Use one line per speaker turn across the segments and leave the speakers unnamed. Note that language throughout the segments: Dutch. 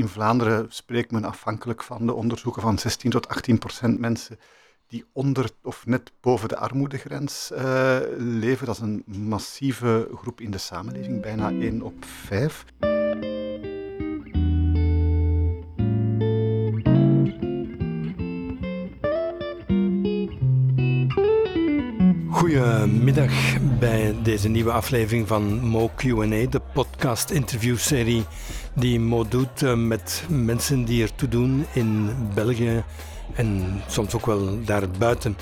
In Vlaanderen spreekt men afhankelijk van de onderzoeken van 16 tot 18 procent mensen die onder of net boven de armoedegrens uh, leven. Dat is een massieve groep in de samenleving, bijna 1 op 5.
Goedemiddag bij deze nieuwe aflevering van Mo Q&A, de podcast interviewserie die Mo doet eh, met mensen die ertoe doen in België en soms ook wel daarbuiten.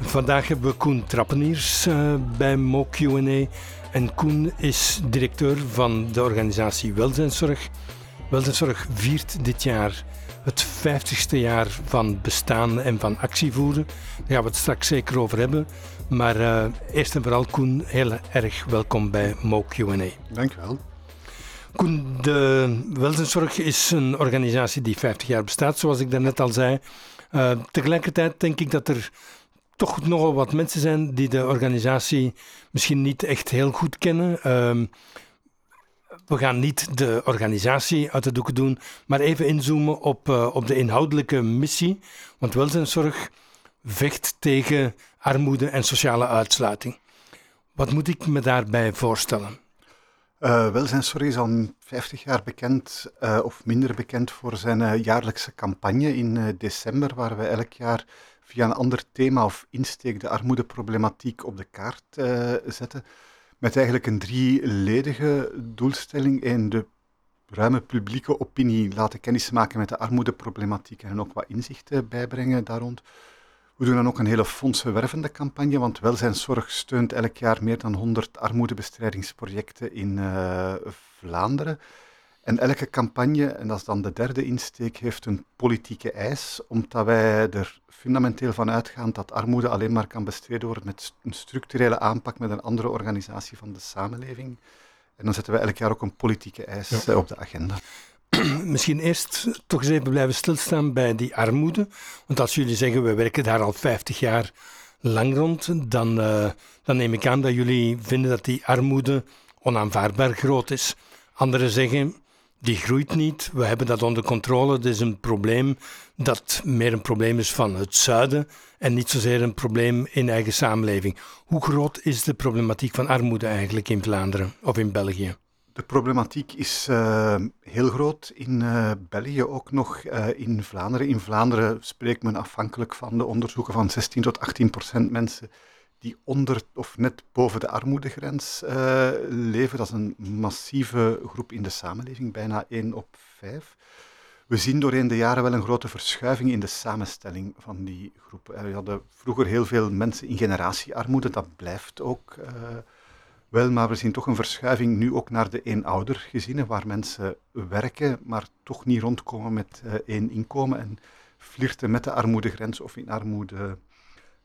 Vandaag hebben we Koen Trappeniers uh, bij Mo Q&A en Koen is directeur van de organisatie Welzijnszorg. Welzijnszorg viert dit jaar het 50ste jaar van bestaan en van actie voeren. Daar gaan we het straks zeker over hebben. Maar uh, eerst en vooral, Koen, heel erg welkom bij Mo Q&A.
Dankjewel.
Koen, de Welzijnszorg is een organisatie die 50 jaar bestaat, zoals ik daarnet al zei. Uh, tegelijkertijd denk ik dat er toch nogal wat mensen zijn die de organisatie misschien niet echt heel goed kennen. Uh, we gaan niet de organisatie uit de doeken doen, maar even inzoomen op, uh, op de inhoudelijke missie. Want welzijnszorg vecht tegen armoede en sociale uitsluiting. Wat moet ik me daarbij voorstellen?
Uh, welzijnszorg is al 50 jaar bekend, uh, of minder bekend, voor zijn uh, jaarlijkse campagne in december, waar we elk jaar via een ander thema of insteek de armoedeproblematiek op de kaart zetten. Met eigenlijk een drieledige doelstelling. in de ruime publieke opinie laten kennismaken met de armoedeproblematiek en ook wat inzichten bijbrengen daar rond. We doen dan ook een hele fondsenwervende campagne, want welzijnszorg steunt elk jaar meer dan 100 armoedebestrijdingsprojecten in uh, Vlaanderen. En elke campagne, en dat is dan de derde insteek, heeft een politieke eis, omdat wij er fundamenteel van uitgaan dat armoede alleen maar kan bestreden worden met een structurele aanpak met een andere organisatie van de samenleving. En dan zetten we elk jaar ook een politieke eis ja. op de agenda.
Misschien eerst toch eens even blijven stilstaan bij die armoede. Want als jullie zeggen, we werken daar al 50 jaar lang rond, dan, uh, dan neem ik aan dat jullie vinden dat die armoede onaanvaardbaar groot is. Anderen zeggen, die groeit niet, we hebben dat onder controle, het is een probleem dat meer een probleem is van het zuiden en niet zozeer een probleem in eigen samenleving. Hoe groot is de problematiek van armoede eigenlijk in Vlaanderen of in België?
De problematiek is uh, heel groot in uh, België, ook nog uh, in Vlaanderen. In Vlaanderen spreekt men afhankelijk van de onderzoeken van 16 tot 18 procent mensen die onder of net boven de armoedegrens leven. Dat is een massieve groep in de samenleving, bijna 1 op 5. We zien doorheen de jaren wel een grote verschuiving in de samenstelling van die groep. We hadden vroeger heel veel mensen in generatiearmoede, dat blijft ook wel, maar we zien toch een verschuiving nu ook naar de eenoudergezinnen, waar mensen werken, maar toch niet rondkomen met uh, één inkomen en flirten met de armoedegrens of in armoede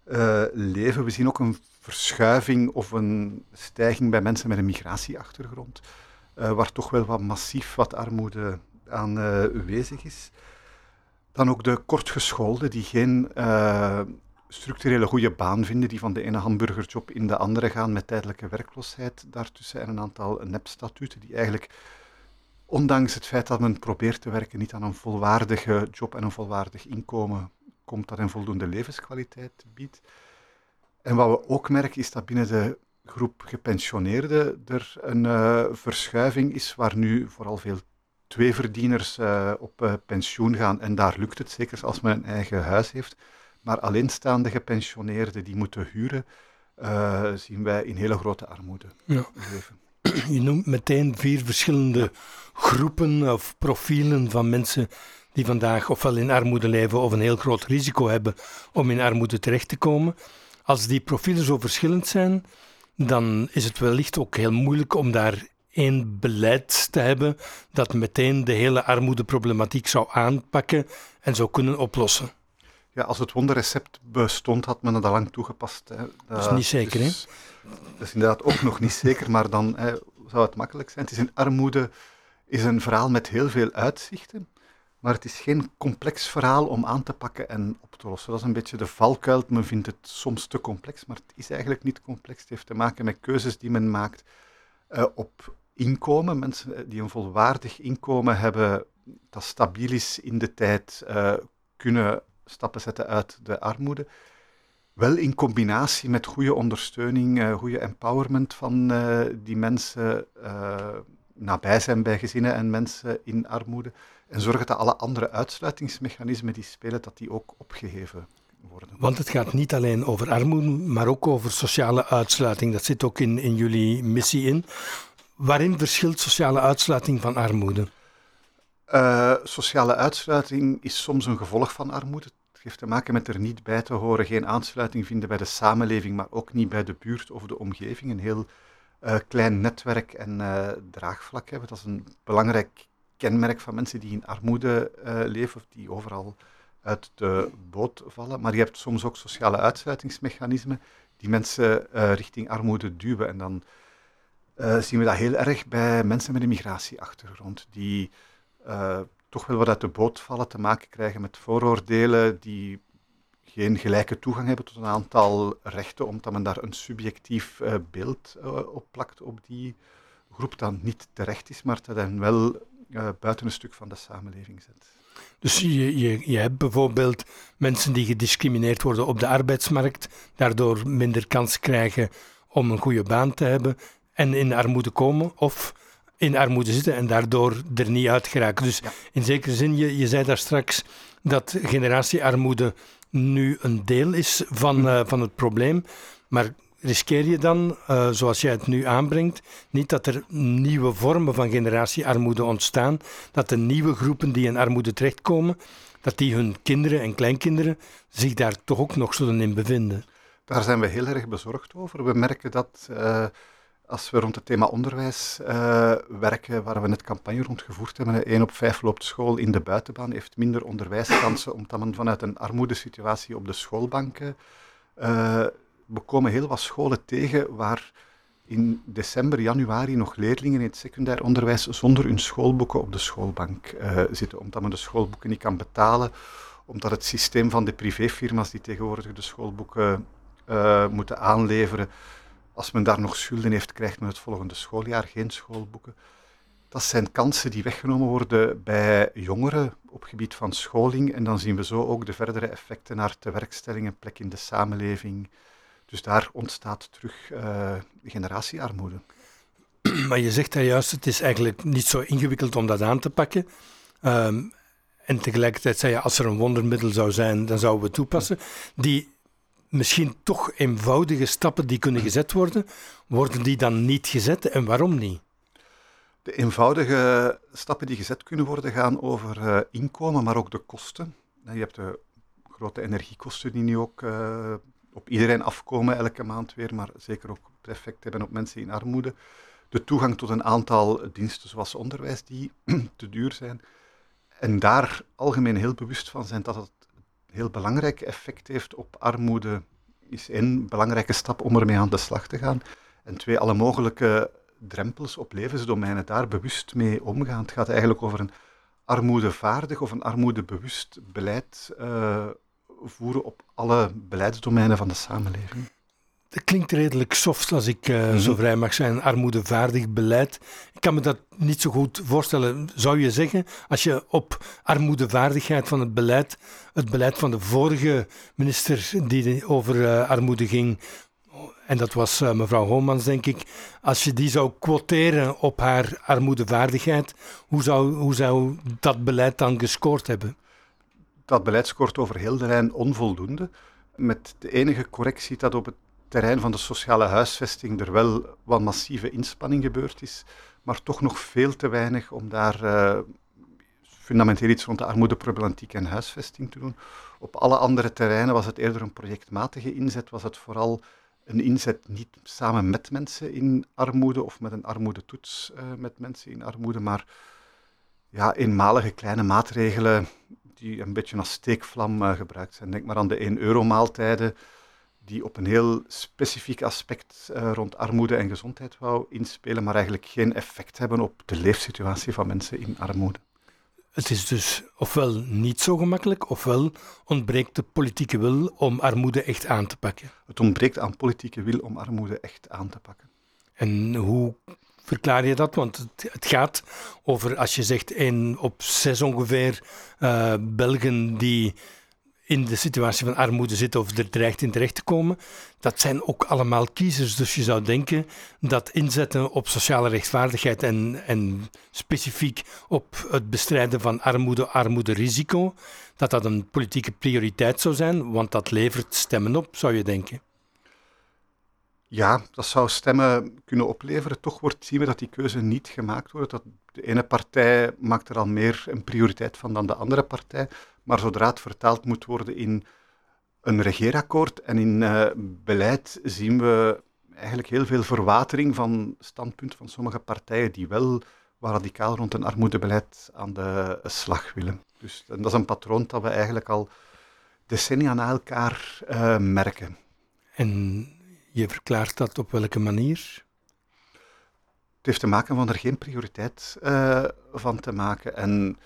uh, leven. We zien ook een verschuiving of een stijging bij mensen met een migratieachtergrond, uh, waar toch wel wat massief wat armoede aanwezig is. Dan ook de kortgeschoolden die geen structurele goede baan vinden, die van de ene hamburgerjob in de andere gaan met tijdelijke werkloosheid daartussen en een aantal nepstatuten die eigenlijk, ondanks het feit dat men probeert te werken, niet aan een volwaardige job en een volwaardig inkomen komt dat een voldoende levenskwaliteit biedt. En wat we ook merken is dat binnen de groep gepensioneerden er een uh, verschuiving is waar nu vooral veel tweeverdieners uh, op uh, pensioen gaan en daar lukt het, zeker als men een eigen huis heeft. Maar alleenstaande gepensioneerden die moeten huren, uh, zien wij in hele grote armoede ja. leven.
Je noemt meteen vier verschillende groepen of profielen van mensen die vandaag ofwel in armoede leven of een heel groot risico hebben om in armoede terecht te komen. Als die profielen zo verschillend zijn, dan is het wellicht ook heel moeilijk om daar één beleid te hebben dat meteen de hele armoedeproblematiek zou aanpakken en zou kunnen oplossen.
Ja, als het wonderrecept bestond, had men het al lang toegepast. Hè.
Dat is niet zeker,
dus, hè? Dat is inderdaad ook nog niet zeker, maar dan hè, zou het makkelijk zijn. Het is een armoede is een verhaal met heel veel uitzichten, maar het is geen complex verhaal om aan te pakken en op te lossen. Dat is een beetje de valkuil. Men vindt het soms te complex, maar het is eigenlijk niet complex. Het heeft te maken met keuzes die men maakt uh, op inkomen, mensen die een volwaardig inkomen hebben dat stabiel is in de tijd, kunnen stappen zetten uit de armoede. Wel in combinatie met goede ondersteuning, uh, goede empowerment van uh, die mensen, uh, nabij zijn bij gezinnen en mensen in armoede. En zorgen dat alle andere uitsluitingsmechanismen die spelen, dat die ook opgeheven worden.
Want het gaat niet alleen over armoede, maar ook over sociale uitsluiting. Dat zit ook in, in jullie missie in. Waarin verschilt sociale uitsluiting van armoede?
Sociale uitsluiting is soms een gevolg van armoede heeft te maken met er niet bij te horen, geen aansluiting vinden bij de samenleving, maar ook niet bij de buurt of de omgeving. Een heel uh, klein netwerk en uh, draagvlak hebben. Dat is een belangrijk kenmerk van mensen die in armoede uh, leven of die overal uit de boot vallen. Maar je hebt soms ook sociale uitsluitingsmechanismen die mensen richting armoede duwen. En dan zien we dat heel erg bij mensen met een migratieachtergrond, die toch wel wat uit de boot vallen, te maken krijgen met vooroordelen die geen gelijke toegang hebben tot een aantal rechten, omdat men daar een subjectief uh, beeld uh, op plakt op die groep, dat niet terecht is, maar dat hen wel buiten een stuk van de samenleving zet.
Dus je, je, je hebt bijvoorbeeld mensen die gediscrimineerd worden op de arbeidsmarkt, daardoor minder kans krijgen om een goede baan te hebben en in armoede komen, of in armoede zitten en daardoor er niet uit geraken. Dus in zekere zin, je, je zei daar straks dat generatiearmoede nu een deel is van, hm. eh, van het probleem. Maar riskeer je dan, uh, zoals jij het nu aanbrengt, niet dat er nieuwe vormen van generatiearmoede ontstaan, dat de nieuwe groepen die in armoede terechtkomen, dat die hun kinderen en kleinkinderen zich daar toch ook nog zullen in bevinden?
Daar zijn we heel erg bezorgd over. We merken dat uh, als we rond het thema onderwijs uh, werken, waar we net campagne rond gevoerd hebben, één op vijf loopt school in de buitenbaan, heeft minder onderwijskansen, omdat men vanuit een armoedesituatie op de schoolbanken... Uh, we komen heel wat scholen tegen waar in december, januari nog leerlingen in het secundair onderwijs zonder hun schoolboeken op de schoolbank uh, zitten, omdat men de schoolboeken niet kan betalen, omdat het systeem van de privéfirma's die tegenwoordig de schoolboeken moeten aanleveren, als men daar nog schulden heeft, krijgt men het volgende schooljaar geen schoolboeken. Dat zijn kansen die weggenomen worden bij jongeren op gebied van scholing. En dan zien we zo ook de verdere effecten naar tewerkstelling en plek in de samenleving. Dus daar ontstaat terug uh, generatiearmoede.
Maar je zegt daar juist, het is eigenlijk niet zo ingewikkeld om dat aan te pakken. Um, en tegelijkertijd zei je, als er een wondermiddel zou zijn, dan zouden we toepassen. Die misschien toch eenvoudige stappen die kunnen gezet worden, worden die dan niet gezet en waarom niet?
De eenvoudige stappen die gezet kunnen worden gaan over uh, inkomen, maar ook de kosten. Je hebt de grote energiekosten die nu ook uh, op iedereen afkomen elke maand weer, maar zeker ook effect hebben op mensen in armoede. De toegang tot een aantal diensten zoals onderwijs die te duur zijn. En daar algemeen heel bewust van zijn dat het heel belangrijk effect heeft op armoede, is één belangrijke stap om ermee aan de slag te gaan. En twee, alle mogelijke drempels op levensdomeinen daar bewust mee omgaan. Het gaat eigenlijk over een armoedevaardig of een armoedebewust beleid uh, voeren op alle beleidsdomeinen van de samenleving.
Dat klinkt redelijk soft als ik uh, zo vrij mag zijn, armoedevaardig beleid. Ik kan me dat niet zo goed voorstellen. Zou je zeggen, als je op armoedevaardigheid van het beleid, het beleid van de vorige minister die over uh, armoede ging, en dat was uh, mevrouw Homans, denk ik, als je die zou quoteren op haar armoedevaardigheid, hoe zou, hoe zou dat beleid dan gescoord hebben?
Dat beleid scoort over heel de lijn onvoldoende. Met de enige correctie dat op het terrein van de sociale huisvesting er wel wat massieve inspanning gebeurd is, maar toch nog veel te weinig om daar uh, fundamenteel iets rond de armoedeproblematiek en huisvesting te doen. Op alle andere terreinen was het eerder een projectmatige inzet, was het vooral een inzet niet samen met mensen in armoede of met een armoedetoets uh, met mensen in armoede, maar ja, eenmalige kleine maatregelen die een beetje als steekvlam uh, gebruikt zijn. Denk maar aan de 1 euro maaltijden die op een heel specifiek aspect uh, rond armoede en gezondheid wou inspelen, maar eigenlijk geen effect hebben op de leefsituatie van mensen in armoede.
Het is dus ofwel niet zo gemakkelijk, ofwel ontbreekt de politieke wil om armoede echt aan te pakken.
Het ontbreekt aan politieke wil om armoede echt aan te pakken.
En hoe verklaar je dat? Want het, gaat over, als je zegt, één op zes ongeveer uh, Belgen die in de situatie van armoede zitten of er dreigt in terecht te komen, dat zijn ook allemaal kiezers. Dus je zou denken dat inzetten op sociale rechtvaardigheid en, en specifiek op het bestrijden van armoede, armoederisico, dat dat een politieke prioriteit zou zijn, want dat levert stemmen op, zou je denken.
Ja, dat zou stemmen kunnen opleveren. Toch wordt, zien we dat die keuze niet gemaakt wordt. Dat de ene partij maakt er al meer een prioriteit van dan de andere partij. Maar zodra het vertaald moet worden in een regeerakkoord en in uh, beleid, zien we eigenlijk heel veel verwatering van standpunt van sommige partijen die wel radicaal rond een armoedebeleid aan de slag willen. Dus dat is een patroon dat we eigenlijk al decennia na elkaar uh, merken.
En je verklaart dat op welke manier?
Het heeft te maken van er geen prioriteit uh, van te maken. En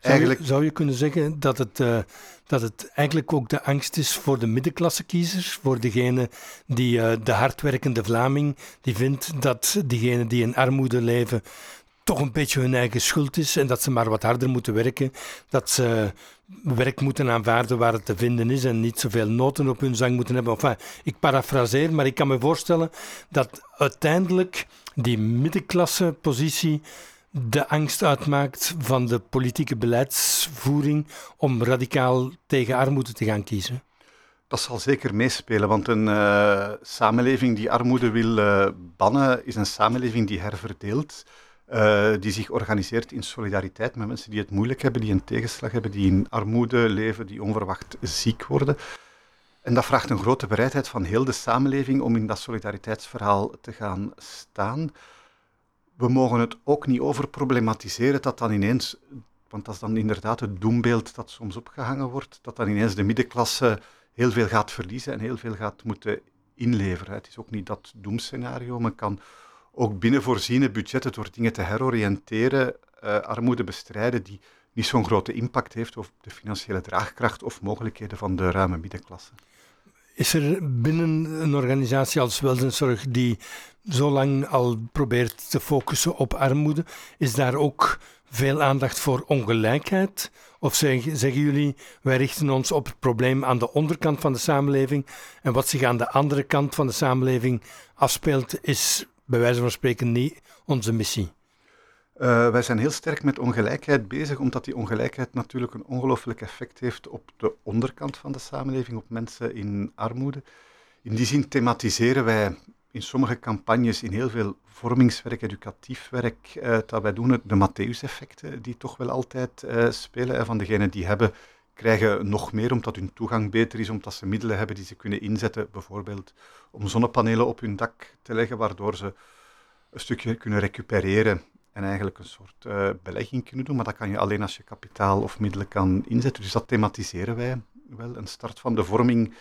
Eigenlijk... Zou, je, kunnen zeggen dat het, uh, dat het eigenlijk ook de angst is voor de middenklasse kiezers, voor degene die uh, de hardwerkende Vlaming, die vindt dat diegenen die in armoede leven toch een beetje hun eigen schuld is en dat ze maar wat harder moeten werken, dat ze werk moeten aanvaarden waar het te vinden is en niet zoveel noten op hun zang moeten hebben. Enfin, ik parafraseer, maar ik kan me voorstellen dat uiteindelijk die middenklasse positie de angst uitmaakt van de politieke beleidsvoering om radicaal tegen armoede te gaan kiezen?
Dat zal zeker meespelen, want een uh, samenleving die armoede wil uh, bannen, is een samenleving die herverdeelt, uh, die zich organiseert in solidariteit met mensen die het moeilijk hebben, die een tegenslag hebben, die in armoede leven, die onverwacht ziek worden. En dat vraagt een grote bereidheid van heel de samenleving om in dat solidariteitsverhaal te gaan staan we mogen het ook niet overproblematiseren dat dan ineens, want dat is dan inderdaad het doembeeld dat soms opgehangen wordt, dat dan ineens de middenklasse heel veel gaat verliezen en heel veel gaat moeten inleveren. Het is ook niet dat doemscenario. Men kan ook binnen voorziene budgetten door dingen te heroriënteren, uh, armoede bestrijden die niet zo'n grote impact heeft op de financiële draagkracht of mogelijkheden van de ruime middenklasse.
Is er binnen een organisatie als welzijnszorg die zo lang al probeert te focussen op armoede, is daar ook veel aandacht voor ongelijkheid? Of zeggen, zeggen jullie, wij richten ons op het probleem aan de onderkant van de samenleving en wat zich aan de andere kant van de samenleving afspeelt, is bij wijze van spreken niet onze missie?
Uh, wij zijn heel sterk met ongelijkheid bezig, omdat die ongelijkheid natuurlijk een ongelooflijk effect heeft op de onderkant van de samenleving, op mensen in armoede. In die zin thematiseren wij in sommige campagnes, in heel veel vormingswerk, educatief werk, uh, dat wij doen, de Matthäus-effecten, die toch wel altijd uh, spelen. Van degenen die hebben, krijgen nog meer, omdat hun toegang beter is, omdat ze middelen hebben die ze kunnen inzetten, bijvoorbeeld om zonnepanelen op hun dak te leggen, waardoor ze een stukje kunnen recupereren en eigenlijk een soort uh, belegging kunnen doen. Maar dat kan je alleen als je kapitaal of middelen kan inzetten. Dus dat thematiseren wij wel. Een start van de vorming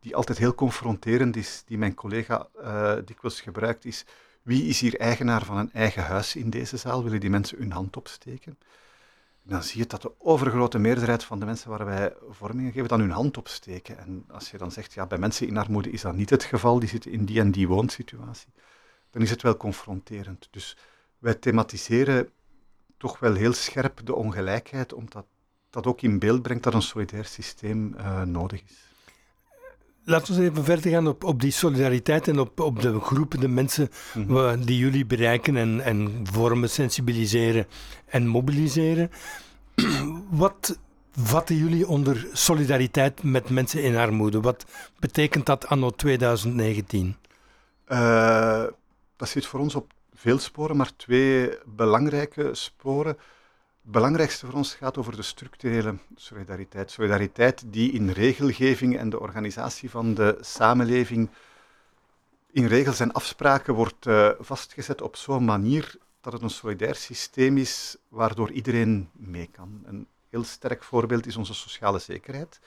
die altijd heel confronterend is, die mijn collega uh, dikwijls gebruikt, is wie is hier eigenaar van een eigen huis in deze zaal? Willen die mensen hun hand opsteken? En dan zie je dat de overgrote meerderheid van de mensen waar wij vormingen geven, dan hun hand opsteken. En als je dan zegt, ja, bij mensen in armoede is dat niet het geval, die zitten in die en die woonsituatie, dan is het wel confronterend. Dus wij thematiseren toch wel heel scherp de ongelijkheid, omdat dat ook in beeld brengt dat een solidair systeem uh, nodig is.
Laten we even verder gaan op, op die solidariteit en op, op de groepen, de mensen mm die jullie bereiken en, en vormen, sensibiliseren en mobiliseren. Wat vatten jullie onder solidariteit met mensen in armoede? Wat betekent dat anno 2019?
Uh, eh, dat zit voor ons op veel sporen, maar twee belangrijke sporen. Het belangrijkste voor ons gaat over de structurele solidariteit. Solidariteit die in regelgeving en de organisatie van de samenleving in regels en afspraken wordt uh, vastgezet op zo'n manier dat het een solidair systeem is waardoor iedereen mee kan. Een heel sterk voorbeeld is onze sociale zekerheid.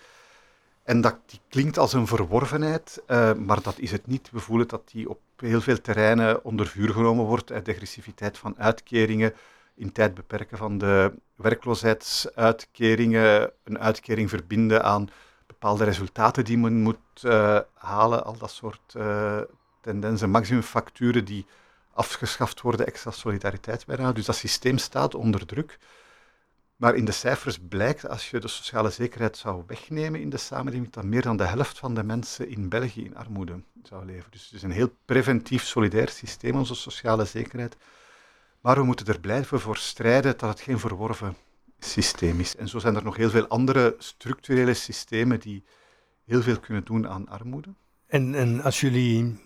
En dat klinkt als een verworvenheid, uh, maar dat is het niet. We voelen dat die op heel veel terreinen onder vuur genomen wordt. De agressiviteit van uitkeringen, in tijd beperken van de werkloosheidsuitkeringen, een uitkering verbinden aan bepaalde resultaten die men moet uh, halen, al dat soort uh, tendensen, maximumfacturen die afgeschaft worden, extra solidariteit bijna. Dus dat systeem staat onder druk. Maar in de cijfers blijkt, als je de sociale zekerheid zou wegnemen in de samenleving, dat meer dan de helft van de mensen in België in armoede zou leven. Dus het is een heel preventief, solidair systeem, onze sociale zekerheid. Maar we moeten er blijven voor strijden dat het geen verworven systeem is. En zo zijn er nog heel veel andere structurele systemen die heel veel kunnen doen aan armoede.
En, en als jullie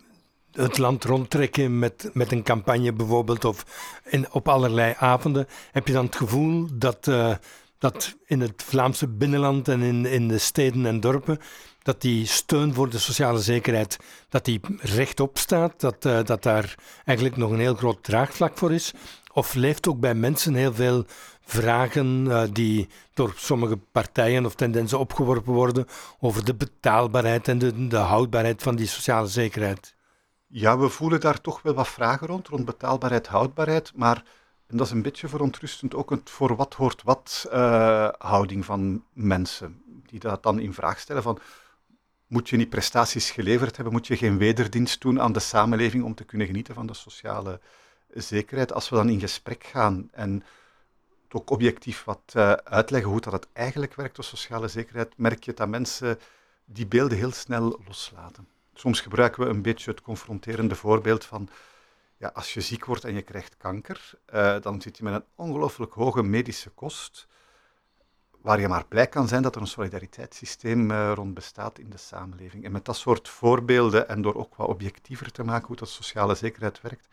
het land rondtrekken met, met een campagne bijvoorbeeld, of in, op allerlei avonden, heb je dan het gevoel dat, uh, dat in het Vlaamse binnenland en in, in de steden en dorpen, dat die steun voor de sociale zekerheid, dat die rechtop staat, dat, uh, dat daar eigenlijk nog een heel groot draagvlak voor is? Of leeft ook bij mensen heel veel vragen uh, die door sommige partijen of tendensen opgeworpen worden over de betaalbaarheid en de, de houdbaarheid van die sociale zekerheid?
Ja, we voelen daar toch wel wat vragen rond, rond betaalbaarheid, houdbaarheid, maar en dat is een beetje verontrustend ook het voor wat hoort wat uh, houding van mensen, die dat dan in vraag stellen van moet je niet prestaties geleverd hebben, moet je geen wederdienst doen aan de samenleving om te kunnen genieten van de sociale zekerheid. Als we dan in gesprek gaan en ook objectief wat uh, uitleggen hoe dat het eigenlijk werkt, de sociale zekerheid, merk je dat mensen die beelden heel snel loslaten. Soms gebruiken we een beetje het confronterende voorbeeld van ja, als je ziek wordt en je krijgt kanker, uh, dan zit je met een ongelooflijk hoge medische kost, waar je maar blij kan zijn dat er een solidariteitssysteem uh, rond bestaat in de samenleving. En met dat soort voorbeelden en door ook wat objectiever te maken hoe dat sociale zekerheid werkt,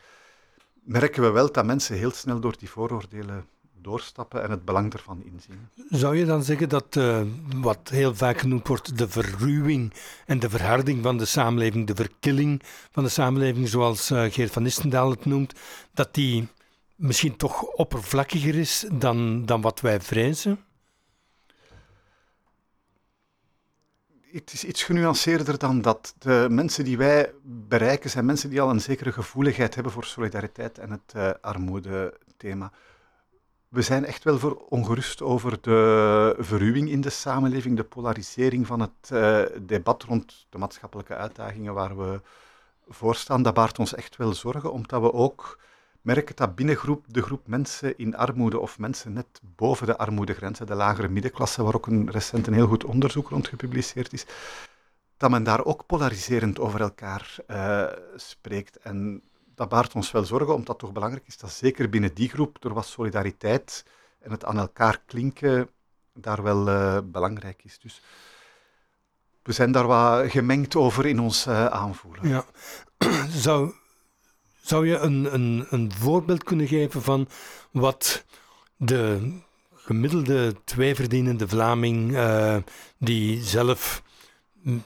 merken we wel dat mensen heel snel door die vooroordelen doorstappen en het belang ervan inzien.
Zou je dan zeggen dat uh, wat heel vaak genoemd wordt de verruwing en de verharding van de samenleving, de verkilling van de samenleving, zoals uh, Geert van Istendaal het noemt, dat die misschien toch oppervlakkiger is dan, dan wat wij vrezen?
Het is iets genuanceerder dan dat. De mensen die wij bereiken zijn mensen die al een zekere gevoeligheid hebben voor solidariteit en het uh, armoede-thema we zijn echt wel voor ongerust over de verruwing in de samenleving, de polarisering van het uh, debat rond de maatschappelijke uitdagingen waar we voor staan. Dat baart ons echt wel zorgen, omdat we ook merken dat binnen groep, de groep mensen in armoede of mensen net boven de armoedegrenzen, de lagere middenklasse, waar ook een, recent een heel goed onderzoek rond gepubliceerd is, dat men daar ook polariserend over elkaar uh, spreekt. En dat baart ons wel zorgen, omdat het toch belangrijk is dat zeker binnen die groep er wat solidariteit en het aan elkaar klinken daar wel uh, belangrijk is. Dus we zijn daar wat gemengd over in ons uh, aanvoelen.
Ja. Zou, zou je een, een, een voorbeeld kunnen geven van wat de gemiddelde tweeverdienende Vlaming uh, die zelf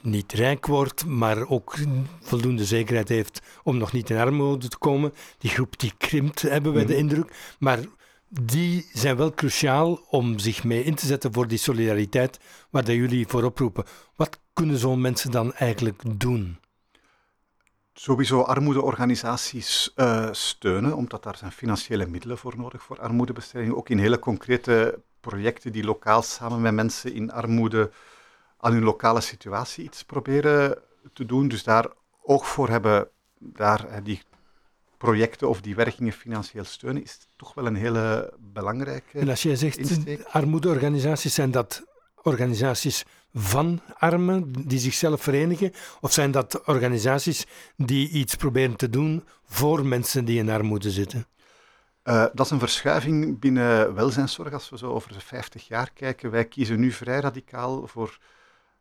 niet rijk wordt, maar ook voldoende zekerheid heeft om nog niet in armoede te komen. Die groep die krimpt, hebben wij de mhm. indruk. Maar die zijn wel cruciaal om zich mee in te zetten voor die solidariteit waar dat jullie voor oproepen. Wat kunnen zo'n mensen dan eigenlijk doen?
Sowieso armoedeorganisaties uh, steunen, omdat daar zijn financiële middelen voor nodig voor armoedebestrijding. Ook in hele concrete projecten die lokaal samen met mensen in armoede aan hun lokale situatie iets proberen te doen. Dus daar oog voor hebben, daar die projecten of die werkingen financieel steunen, is toch wel een hele belangrijke.
En als jij zegt insteek. armoedeorganisaties, zijn dat organisaties van armen die zichzelf verenigen? Of zijn dat organisaties die iets proberen te doen voor mensen die in armoede zitten?
Uh, dat is een verschuiving binnen welzijnszorg als we zo over de 50 jaar kijken. Wij kiezen nu vrij radicaal voor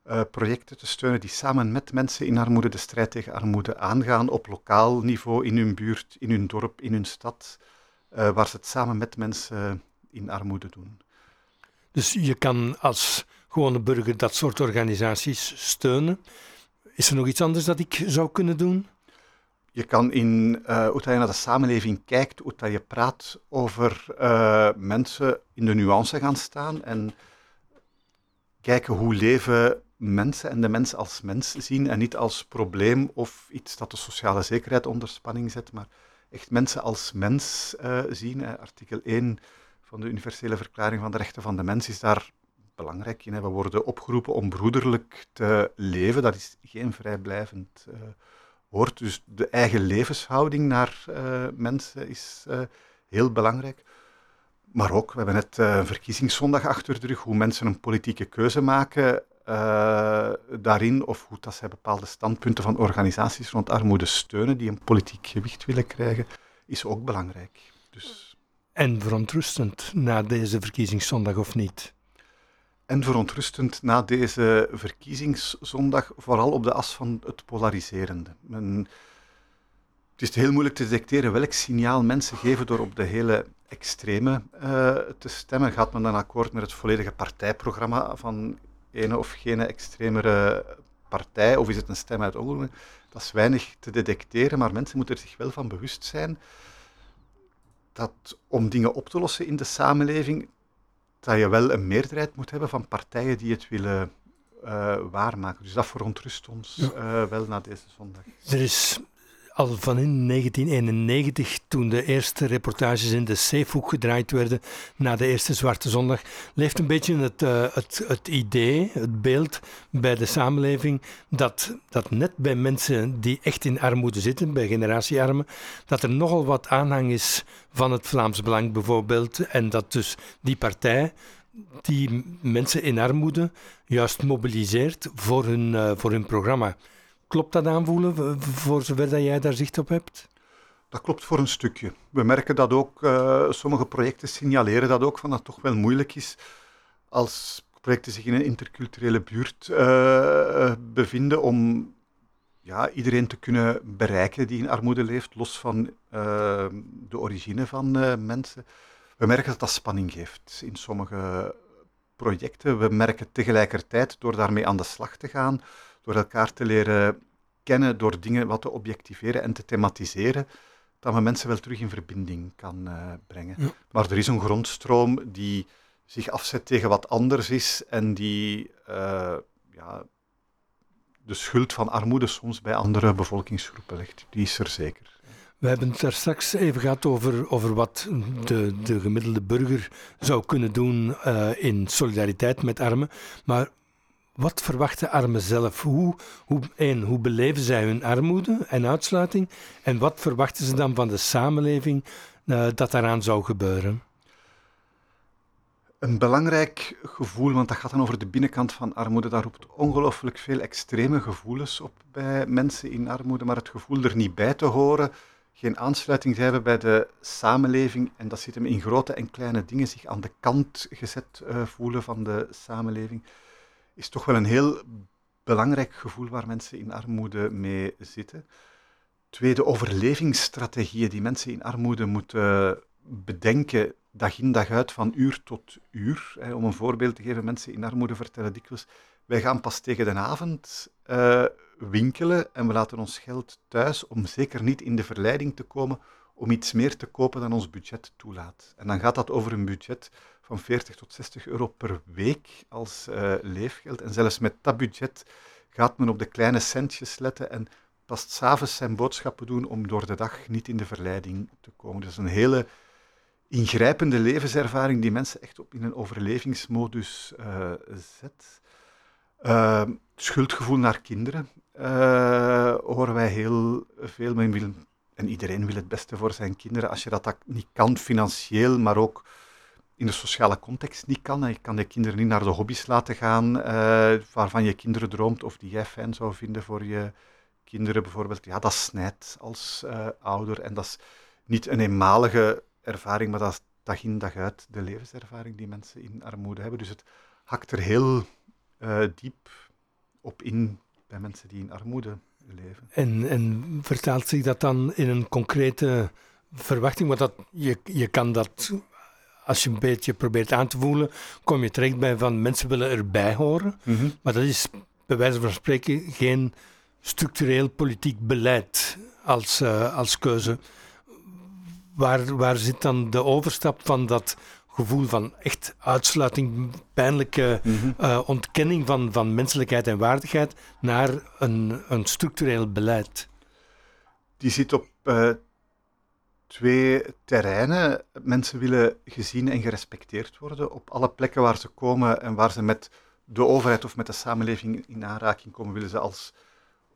uh, projecten te steunen die samen met mensen in armoede de strijd tegen armoede aangaan op lokaal niveau, in hun buurt, in hun dorp, in hun stad, uh, waar ze het samen met mensen in armoede doen.
Dus je kan als gewone burger dat soort organisaties steunen. Is er nog iets anders dat ik zou kunnen doen?
Je kan in uh, hoe je naar de samenleving kijkt, hoe dat je praat over mensen in de nuance gaan staan en kijken hoe leven mensen en de mens als mens zien en niet als probleem of iets dat de sociale zekerheid onder spanning zet, maar echt mensen als mens uh, zien. Artikel 1 van de Universele Verklaring van de Rechten van de Mens is daar belangrijk in. We worden opgeroepen om broederlijk te leven. Dat is geen vrijblijvend uh, hoort. Dus de eigen levenshouding naar mensen is heel belangrijk. Maar ook, we hebben net een verkiezingszondag achter de rug, hoe mensen een politieke keuze maken daarin, of hoe dat zij bepaalde standpunten van organisaties rond armoede steunen, die een politiek gewicht willen krijgen, is ook belangrijk. Dus...
En verontrustend na deze verkiezingszondag of niet?
En verontrustend na deze verkiezingszondag, vooral op de as van het polariserende. Men, het is heel moeilijk te detecteren welk signaal mensen geven door op de hele extreme uh, te stemmen. Gaat men dan akkoord met het volledige partijprogramma van ene of geen extremere partij, of is het een stem uit ongeluk? Dat is weinig te detecteren, maar mensen moeten er zich wel van bewust zijn dat om dingen op te lossen in de samenleving, dat je wel een meerderheid moet hebben van partijen die het willen uh, waarmaken. Dus dat verontrust ons uh, wel na deze zondag.
Er is al van in 1991, toen de eerste reportages in de Safehoek gedraaid werden na de eerste Zwarte Zondag, leeft een beetje het, uh, het, het idee, het beeld bij de samenleving dat, dat net bij mensen die echt in armoede zitten, bij generatiearmen, dat er nogal wat aanhang is van het Vlaams Belang bijvoorbeeld en dat dus die partij die mensen in armoede juist mobiliseert voor hun, uh, voor hun programma. Klopt dat aanvoelen, voor zover dat jij daar zicht op hebt?
Dat klopt voor een stukje. We merken dat ook, uh, sommige projecten signaleren dat ook, van dat het toch wel moeilijk is als projecten zich in een interculturele buurt uh, bevinden om ja, iedereen te kunnen bereiken die in armoede leeft, los van uh, de origine van mensen. We merken dat dat spanning geeft in sommige projecten. We merken tegelijkertijd, door daarmee aan de slag te gaan, door elkaar te leren kennen, door dingen wat te objectiveren en te thematiseren, dat men mensen wel terug in verbinding kan uh, brengen. Maar er is een grondstroom die zich afzet tegen wat anders is en die uh, ja, de schuld van armoede soms bij andere bevolkingsgroepen legt. Die is er zeker.
We hebben het daar straks even gehad over, over wat de, de gemiddelde burger zou kunnen doen uh, in solidariteit met armen. Maar wat verwachten armen zelf? Hoe, hoe, één, hoe beleven zij hun armoede en uitsluiting? En wat verwachten ze dan van de samenleving uh, dat daaraan zou gebeuren?
Een belangrijk gevoel, want dat gaat dan over de binnenkant van armoede, daar roept ongelooflijk veel extreme gevoelens op bij mensen in armoede, maar het gevoel er niet bij te horen, geen aansluiting te hebben bij de samenleving, en dat zit hem in grote en kleine dingen, zich aan de kant gezet uh, voelen van de samenleving is toch wel een heel belangrijk gevoel waar mensen in armoede mee zitten. Tweede, overlevingsstrategieën die mensen in armoede moeten bedenken, dag in dag uit, van uur tot uur. Om een voorbeeld te geven, mensen in armoede vertellen dikwijls, wij gaan pas tegen de avond uh, winkelen en we laten ons geld thuis om zeker niet in de verleiding te komen om iets meer te kopen dan ons budget toelaat. En dan gaat dat over een budget van 40 tot 60 euro per week als uh, leefgeld. En zelfs met dat budget gaat men op de kleine centjes letten en past s'avonds zijn boodschappen doen om door de dag niet in de verleiding te komen. Dat is een hele ingrijpende levenservaring die mensen echt op in een overlevingsmodus uh, zet. Uh, schuldgevoel naar kinderen horen wij heel veel. Men wil, en iedereen wil het beste voor zijn kinderen. Als je dat niet kan financieel, maar ook in de sociale context niet kan. Je kan je kinderen niet naar de hobby's laten gaan uh, waarvan je kinderen droomt of die jij fijn zou vinden voor je kinderen bijvoorbeeld. Ja, dat snijdt als uh, ouder en dat is niet een eenmalige ervaring, maar dat is dag in dag uit de levenservaring die mensen in armoede hebben. Dus het hakt er heel uh, diep op in bij mensen die in armoede leven.
En, en vertaalt zich dat dan in een concrete verwachting? Want dat, je, je kan dat als je een beetje probeert aan te voelen, kom je terecht bij van mensen willen erbij horen. Mm Maar dat is bij wijze van spreken geen structureel politiek beleid als, uh, als keuze. Waar, waar zit dan de overstap van dat gevoel van echt uitsluiting, pijnlijke mm uh, ontkenning van, van menselijkheid en waardigheid naar een, een structureel beleid?
Die zit op uh, twee terreinen. Mensen willen gezien en gerespecteerd worden op alle plekken waar ze komen en waar ze met de overheid of met de samenleving in aanraking komen, willen ze als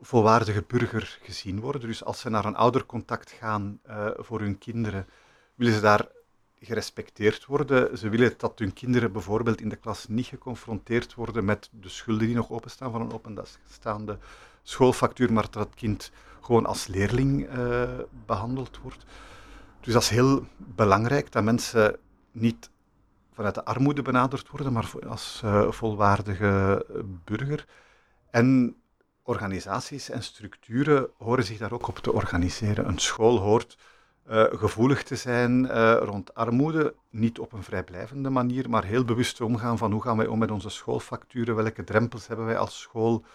volwaardige burger gezien worden. Dus als ze naar een oudercontact gaan uh, voor hun kinderen, willen ze daar gerespecteerd worden. Ze willen dat hun kinderen bijvoorbeeld in de klas niet geconfronteerd worden met de schulden die nog openstaan van een openstaande schoolfactuur, maar dat het kind gewoon als leerling uh, behandeld wordt. Dus dat is heel belangrijk dat mensen niet vanuit de armoede benaderd worden, maar als uh, volwaardige burger. En organisaties en structuren horen zich daar ook op te organiseren. Een school hoort uh, gevoelig te zijn uh, rond armoede, niet op een vrijblijvende manier, maar heel bewust omgaan van hoe gaan wij om met onze schoolfacturen, welke drempels hebben wij als school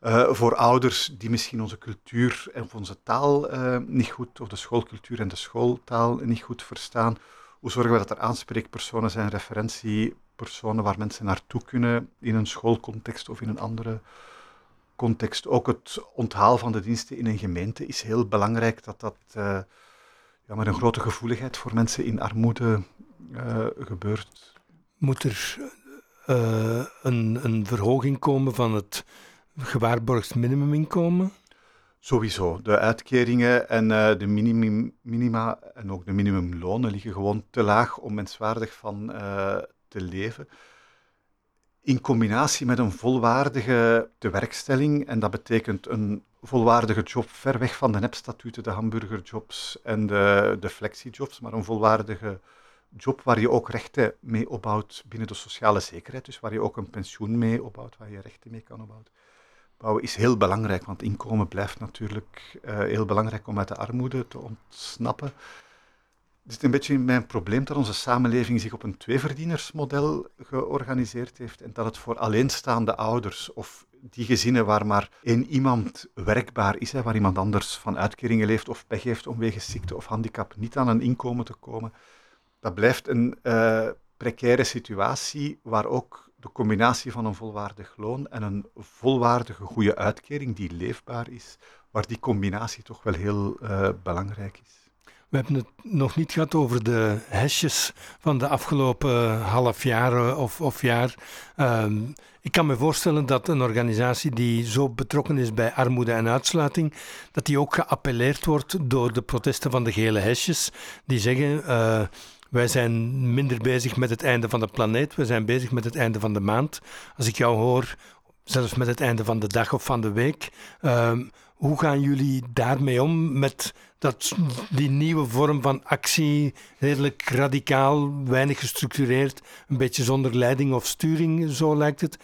uh, voor ouders die misschien onze cultuur en onze taal niet goed, of de schoolcultuur en de schooltaal niet goed verstaan. Hoe zorgen we dat er aanspreekpersonen zijn, referentiepersonen waar mensen naartoe kunnen in een schoolcontext of in een andere context. Ook het onthaal van de diensten in een gemeente is heel belangrijk dat dat uh, ja, met een grote gevoeligheid voor mensen in armoede gebeurt.
Moet er een, een verhoging komen van het gewaarborgd minimuminkomen?
Sowieso. De uitkeringen en de minimum, minima en ook de minimumlonen liggen gewoon te laag om menswaardig van te leven in combinatie met een volwaardige tewerkstelling. En dat betekent een volwaardige job ver weg van de nepstatuten, de hamburgerjobs en de, de flexijobs, maar een volwaardige job waar je ook rechten mee opbouwt binnen de sociale zekerheid, dus waar je ook een pensioen mee opbouwt, waar je rechten mee kan opbouwen. Bouwen is heel belangrijk, want inkomen blijft natuurlijk uh, heel belangrijk om uit de armoede te ontsnappen. Het is een beetje mijn probleem dat onze samenleving zich op een tweeverdienersmodel georganiseerd heeft en dat het voor alleenstaande ouders of die gezinnen waar maar één iemand werkbaar is, hè, waar iemand anders van uitkeringen leeft of pech heeft om wegens ziekte of handicap niet aan een inkomen te komen, dat blijft een uh, precaire situatie waar ook de combinatie van een volwaardig loon en een volwaardige goede uitkering die leefbaar is, waar die combinatie toch wel heel uh, belangrijk is.
We hebben het nog niet gehad over de hesjes van de afgelopen half jaar of, of jaar. Ehm, ik kan me voorstellen dat een organisatie die zo betrokken is bij armoede en uitsluiting, dat die ook geappelleerd wordt door de protesten van de gele hesjes, die zeggen. Uh, wij zijn minder bezig met het einde van de planeet, we zijn bezig met het einde van de maand. Als ik jou hoor, zelfs met het einde van de dag of van de week. Uh, hoe gaan jullie daarmee om met dat, die nieuwe vorm van actie, redelijk radicaal, weinig gestructureerd, een beetje zonder leiding of sturing, zo lijkt het.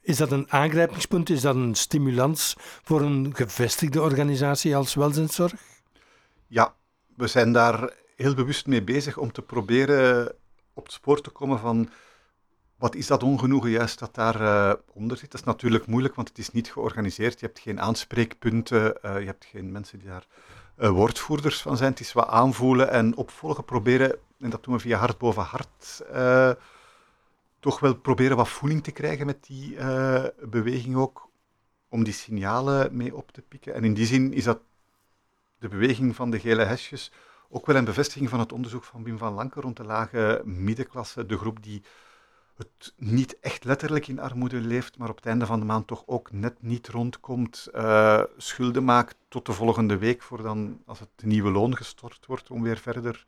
Is dat een aangrijpingspunt? Is dat een stimulans voor een gevestigde organisatie als welzijnszorg?
Ja, we zijn daar heel bewust mee bezig om te proberen op het spoor te komen van wat is dat ongenoegen juist dat daaronder uh, onder zit? Dat is natuurlijk moeilijk, want het is niet georganiseerd. Je hebt geen aanspreekpunten, uh, je hebt geen mensen die daar uh, woordvoerders van zijn. Het is wat aanvoelen en opvolgen, proberen, en dat doen we via hart boven hart, toch wel proberen wat voeling te krijgen met die beweging ook, om die signalen mee op te pikken. En in die zin is dat de beweging van de gele hesjes ook wel een bevestiging van het onderzoek van Wim van Lanker rond de lage middenklasse, de groep die het niet echt letterlijk in armoede leeft, maar op het einde van de maand toch ook net niet rondkomt, uh, schulden maakt tot de volgende week, voor dan, als het nieuwe loon gestort wordt, om weer verder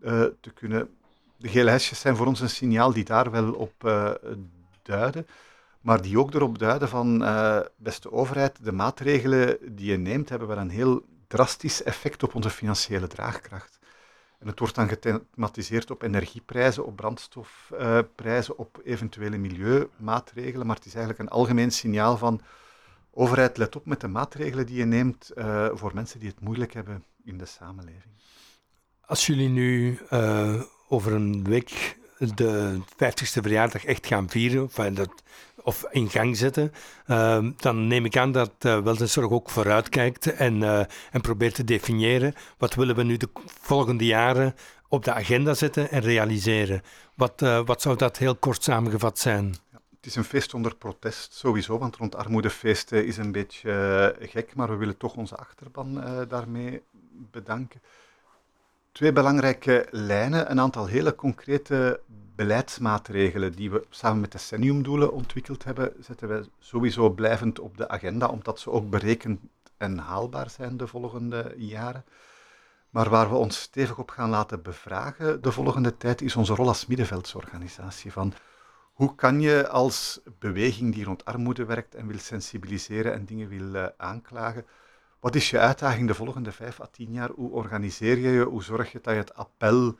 uh, te kunnen. De gele hesjes zijn voor ons een signaal die daar wel op uh, duiden, maar die ook erop duiden van, beste overheid, de maatregelen die je neemt hebben wel een heel drastisch effect op onze financiële draagkracht. En het wordt dan gethematiseerd op energieprijzen, op brandstofprijzen, op eventuele milieumaatregelen. Maar het is eigenlijk een algemeen signaal van overheid, let op met de maatregelen die je neemt uh, voor mensen die het moeilijk hebben in de samenleving.
Als jullie nu uh, over een week de 50ste verjaardag echt gaan vieren, of, dat, of in gang zetten, uh, dan neem ik aan dat uh, ook vooruitkijkt en, uh, en probeert te definiëren wat willen we nu de volgende jaren op de agenda zetten en realiseren. Wat, wat zou dat heel kort samengevat zijn?
Het is een feest onder protest sowieso, want rond armoedefeesten is een beetje gek, maar we willen toch onze achterban daarmee bedanken twee belangrijke lijnen, een aantal hele concrete beleidsmaatregelen die we samen met decenniumdoelen ontwikkeld hebben, zetten wij sowieso blijvend op de agenda, omdat ze ook berekend en haalbaar zijn de volgende jaren. Maar waar we ons stevig op gaan laten bevragen de volgende tijd is onze rol als middenveldsorganisatie. Van hoe kan je als beweging die rond armoede werkt en wil sensibiliseren en dingen wil uh, aanklagen, wat is je uitdaging de volgende vijf à tien jaar? Hoe organiseer je je? Hoe zorg je dat je het appel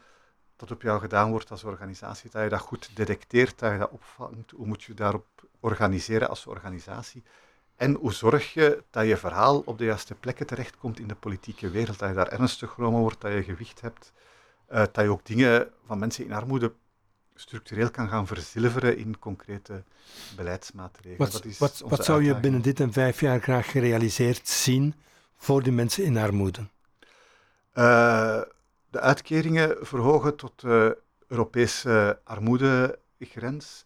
dat op jou gedaan wordt als organisatie, dat je dat goed detecteert, dat je dat opvangt? Hoe moet je daarop organiseren als organisatie? En hoe zorg je dat je verhaal op de juiste plekken terechtkomt in de politieke wereld, dat je daar ernstig genomen wordt, dat je gewicht hebt, uh, dat je ook dingen van mensen in armoede structureel kan gaan verzilveren in concrete beleidsmaatregelen.
Wat, wat, wat zou je binnen dit en vijf jaar graag gerealiseerd zien voor de mensen in armoede?
Uh, de uitkeringen verhogen tot de Europese armoedegrens.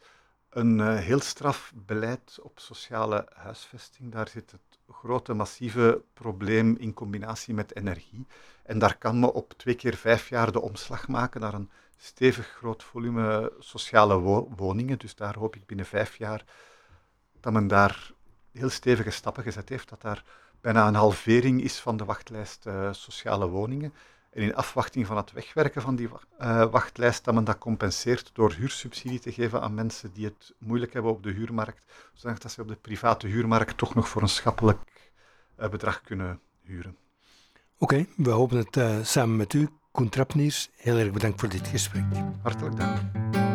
Een uh, heel straf beleid op sociale huisvesting. Daar zit het grote, massieve probleem in combinatie met energie. En daar kan men op twee keer vijf jaar de omslag maken naar een stevig groot volume sociale woningen. Dus daar hoop ik binnen vijf jaar dat men daar heel stevige stappen gezet heeft. Dat daar bijna een halvering is van de wachtlijst uh, sociale woningen. En in afwachting van het wegwerken van die uh, wachtlijst, dat men dat compenseert door huursubsidie te geven aan mensen die het moeilijk hebben op de huurmarkt, zodat ze op de private huurmarkt toch nog voor een schappelijk uh, bedrag kunnen huren.
Oké, we hopen het samen met u. Koen Trapniers, heel erg bedankt voor dit gesprek.
Hartelijk dank.